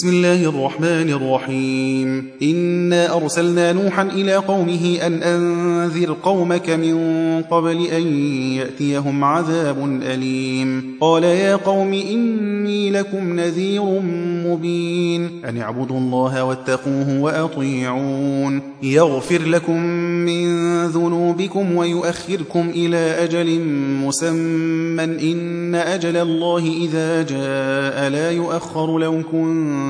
بسم الله الرحمن الرحيم. إنا أرسلنا نوحا إلى قومه أن أنذر قومك من قبل أن يأتيهم عذاب أليم. قال يا قوم إني لكم نذير مبين. أن اعبدوا الله واتقوه وأطيعون. يغفر لكم من ذنوبكم ويؤخركم إلى أجل مسمى. إن أجل الله إذا جاء لا يؤخر لو كنتم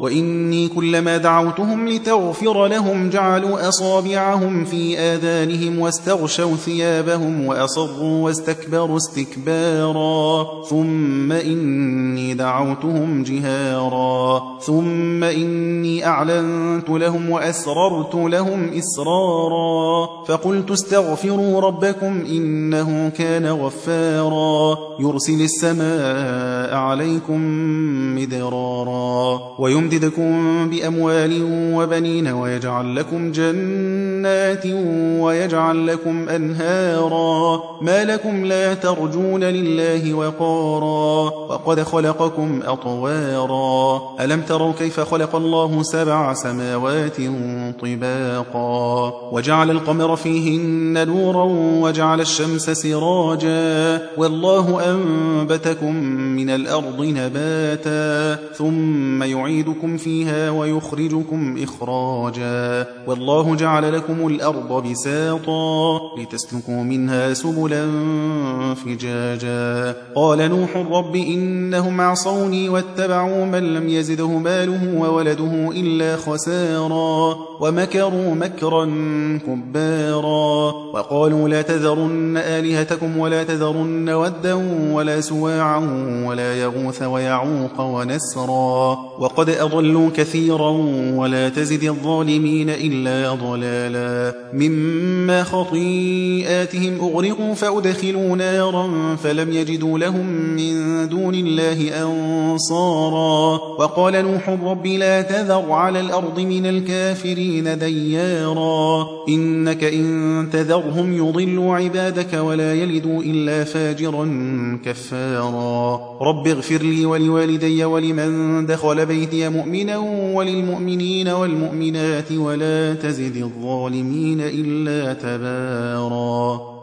وإني كلما دعوتهم لتغفر لهم جعلوا أصابعهم في آذانهم واستغشوا ثيابهم وأصروا واستكبروا استكبارا. ثم إني دعوتهم جهارا. ثم إني أعلنت لهم وأسررت لهم إسرارا. فقلت استغفروا ربكم إنه كان غفارا. يرسل السماء عليكم مدرارا. ويمددكم بأموال وبنين ويجعل لكم جنات ويجعل لكم أنهارا ما لكم لا ترجون لله وقارا وقد خلقكم أطوارا ألم تروا كيف خلق الله سبع سماوات طباقا وجعل القمر فيهن نورا وجعل الشمس سراجا والله أنبتكم من الأرض نباتا ثم يعيدكم فيها ويخرجكم إخراجا والله جعل لكم الأرض بساطا لتسلكوا منها سبلا فجاجا. قال نوح رب إنهم عصوني واتبعوا من لم يزده ماله وولده إلا خسارا ومكروا مكرا كبارا. وقالوا لا تذرن آلهتكم ولا تذرن ودا ولا سواعا ولا يغوث ويعوق ونسرا. وقد أضلوا كثيرا ولا تزد الظالمين إلا ضلالا. مما خطيئاتهم أغرقوا فأدخلوا نارا فلم يجدوا لهم من دون الله أنصارا. وقال نوح رب لا تذر على الأرض من الكافرين ديارا. إنك إن تذرهم يضلوا عبادك ولا يلدوا إلا فاجرا كفارا. رب اغفر لي ولوالدي ولمن دخل بيتي مؤمنا وللمؤمنين والمؤمنات ولا تزد الظالمين إلا تبارا